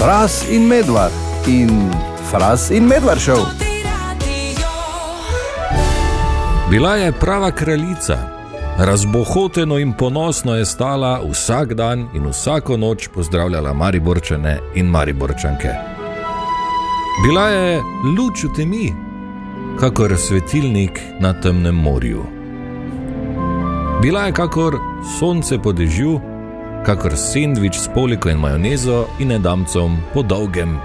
Fras in medvard in Fras in medvard šel. Bila je prava kraljica. Razbohoteno in ponosno je stala vsak dan in vsako noč pozdravljala Mariborčane in Mariborčanke. Bila je luč v temi, kakor svetilnik na temnem morju. Bila je kakor sonce po dežju, kakor sendvič s poliko in majonezo in edamcem po dolgem,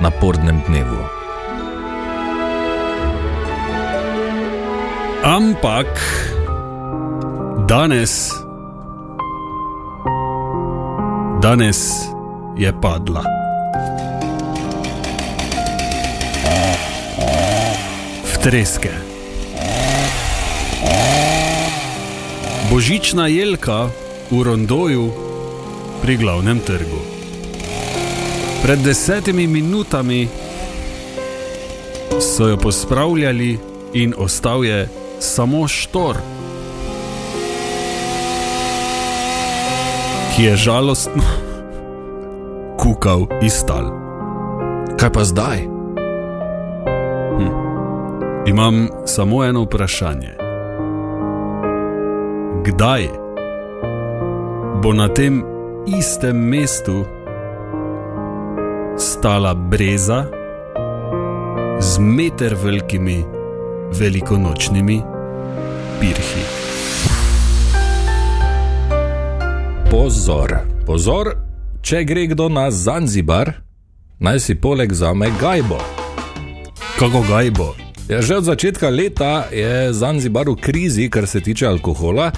napornem dnevu. Ampak danes, danes je padla. V treske. Božična jelka v rondoju pri glavnem trgu. Pred desetimi minutami so jo pospravljali in ostal je samo štor, ki je žalostno kukal iz tal. Kaj pa zdaj? Hm. Imam samo eno vprašanje. Kdaj bo na tem istem mestu stala breza z meter velikimi velikonočnimi pirhi? Pozor, pozor, če gre kdo na Zanzibar, naj si poleg zame gajbo. Kako gajbo? Ja, že od začetka leta je Zanzibar v krizi, kar se tiče alkohola.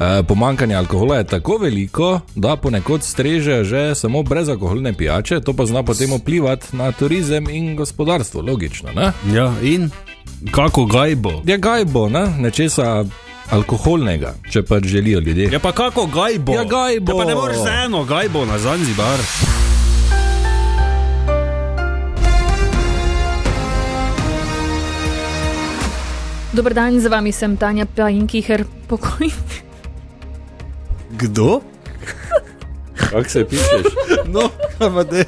E, pomankanje alkohola je tako veliko, da ponekod streže že samo brezalkoholne pijače, to pa zna potem vplivati na turizem in gospodarstvo, logično. Ne? Ja, in kako gajbo? Ja, gajbo, ne? nečesa alkoholnega, če pač želijo ljudje. Ja, pa kako gajbo? Ja, gajbo. Ja, pa ne moreš z eno gajbo na Zanzibar. Dober dan, z vami sem Tanja Pajnkiher, pokojnik. Kdo? Kako se pišeš? No, kaj te?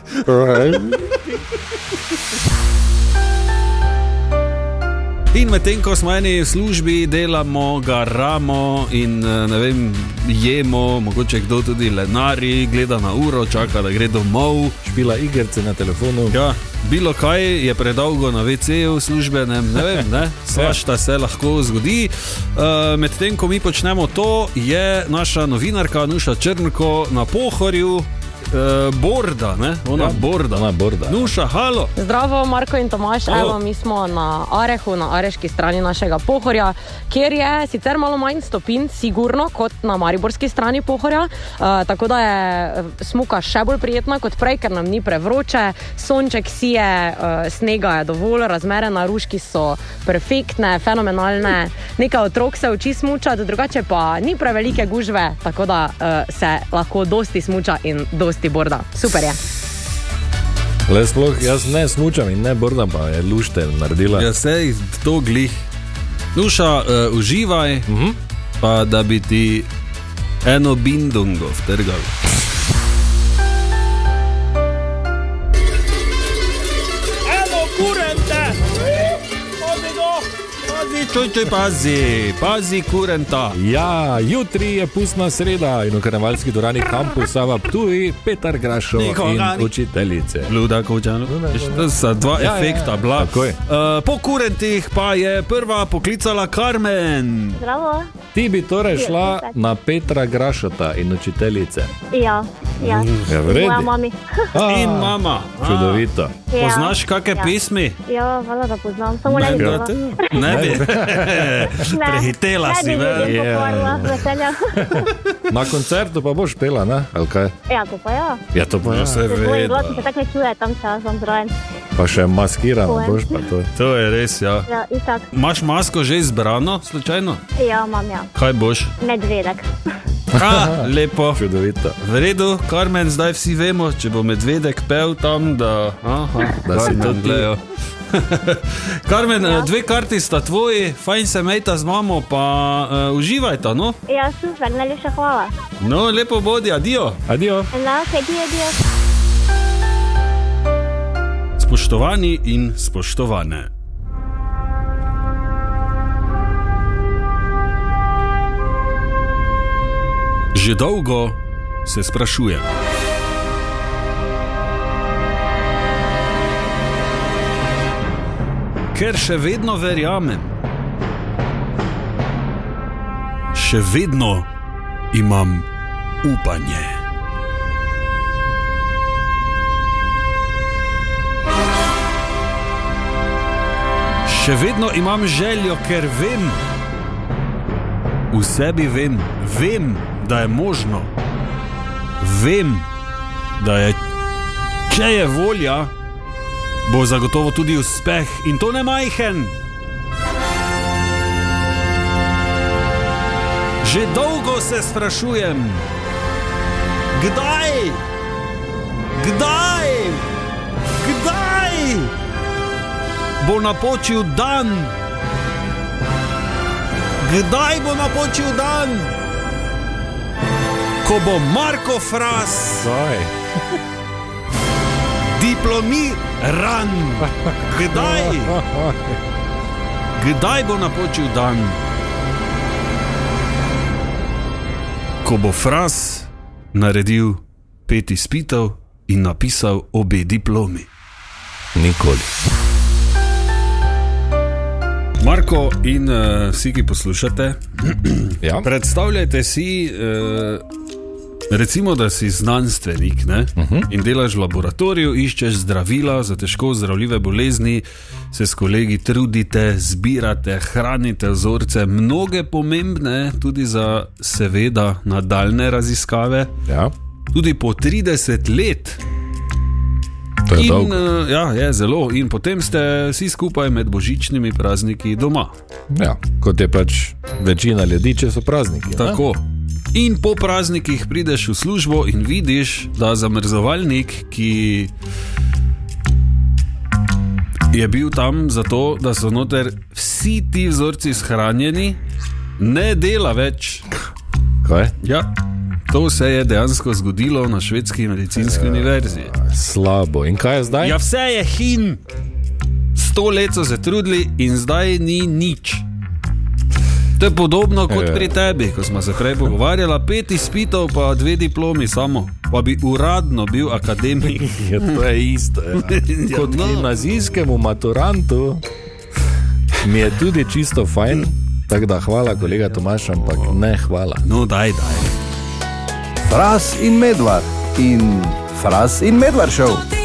In medtem ko smo eni v službi, delamo, garamo in eh, ne vem, jemo, mogoče kdo tudi lenari, gleda na uro, čaka, da gre domov. Špila igrice na telefonu. Ja, bilo kaj je predolgo na VC-ju službenem, ne vem, ne? svašta se lahko zgodi. Uh, medtem ko mi počnemo to, je naša novinarka Nuša Črnko na pohorju. Uh, borda, ne? ona Ja, borda. ona borda. Nuša, halo. Zdravo, Marko in Tomaš. O. Evo, mi smo na Arehu, na areški strani našega pohorja, kjer je sicer malo manj stopinj, sigurno, kot na mariborski strani pohorja. Uh, tako da je eh, smuka še bolj prijetna kot prej, ker nam ni prevroče, sonček sije, uh, snega je dovolj, razmere na ruški so perfektne, fenomenalne. Nekaj otrok se uči smučati, drugače pa ni prevelike gužve, tako da uh, se lahko dosti smuča in dosti borda. Super je. Le sploh jaz ne smučam in ne bordam, pa je lušte naredila. Ja, sej to glih. Nuša, uh, uživaj, uh -huh. pa da bi ti eno bindungo vtrgal. Evo, kurente! Pazi, čuj, čuj, pazi, pazi, kurenta. Ja, jutri je pustna sreda in v karnevalski dvorani kampusa v Ptuji Petar Grašo Nikoga in učiteljice. Luda, kočano. To sta dva Ja, ja, ja. efekta, bila. Tako je. Uh, po kurentih pa je prva poklicala Karmen. Zdravo. Ti bi torej šla na Petra Grašota in učiteljice. Ja, ja. Ja, v redu. Moja mami. A, In mama. A, Čudovito. Ja. Poznaš kakšne Ja. pesmi? Ja, valjda, da poznam. Samo ne bi Ja, Ne bi. Ne, Prehitela ne si bi me. veliko Ja. Na koncertu pa boš pela, ne? Ali kaj? Ja, to pa ja. Ja, to pa No, ja. se Tvoj ve. glas se tako ne čuje, tam se vam zraven. Pa še je. boš pa to. To je res, ja. Ja, itak. Imaš masko že izbrano, slučajno? Ja, imam ja. Kaj boš? Medvedek. Ha, lepo. Čudovito. V redu, Karmen, zdaj vsi vemo, če bo medvedek pel tam, da, aha, Da si to lejo. Karmen, ja. dve karti sta tvoji, fajn se mejta z mamo, pa uh, uživajta. No? Ja, super, najlepša hvala. no, lepo bodi, adijo. Adijo. Na, sedi, adijo. Spoštovani in spoštovane. Že dolgo se sprašujem. Ker še vedno verjamem, še vedno imam upanje. Še vedno imam željo, ker vem, v sebi vem, vem, da je možno, vem, da je, če je volja, bo zagotovo tudi uspeh in to ne majhen. Že dolgo se sprašujem, kdaj, kdaj, kdaj bo napočil dan, kdaj bo napočil dan, ko bo Marko Fras Zaj. diplomiran. Kdaj? Kdaj bo napočil dan, ko bo Fras naredil pet izpitev in napisal obe diplomi? Nikoli. Marko in uh, vsi, ki poslušate, Ja? predstavljajte si, uh, recimo, da si znanstvenik ne? uh -huh. in delaš v laboratoriju, iščeš zdravila za težko zdravljive bolezni, se s kolegi trudite, zbirate, hranite vzorce, mnoge pomembne, tudi za, seveda, nadaljne raziskave, Ja? tudi po 30 let. To je In, dolgo. uh, ja, je zelo. In potem ste vsi skupaj med božičnimi prazniki doma. Ja, kot je pač večina ljudi, če so prazniki. ne? In po praznikih prideš v službo in vidiš, da zamrzovalnik, ki je bil tam zato, da so noter vsi ti vzorci shranjeni, ne dela več. Kaj? Ja, to se je dejansko zgodilo na švedski medicinski univerzi. Slabo. In kaj je zdaj? Ja, vse je hin. Sto let so se trudili in zdaj ni nič. To je podobno kot Ja. pri tebi, ko smo se prej pogovarjali, pet izpitov, pa dve diplomi samo, pa bi uradno bil akademik. Ja, to je isto. Ja. Kot no. gimnazijskemu maturantu mi je tudi čisto fajn. Tako da hvala, kolega Tomaš, ampak ne hvala. No, daj, daj. Fras in medvard in Fras in medvard šel.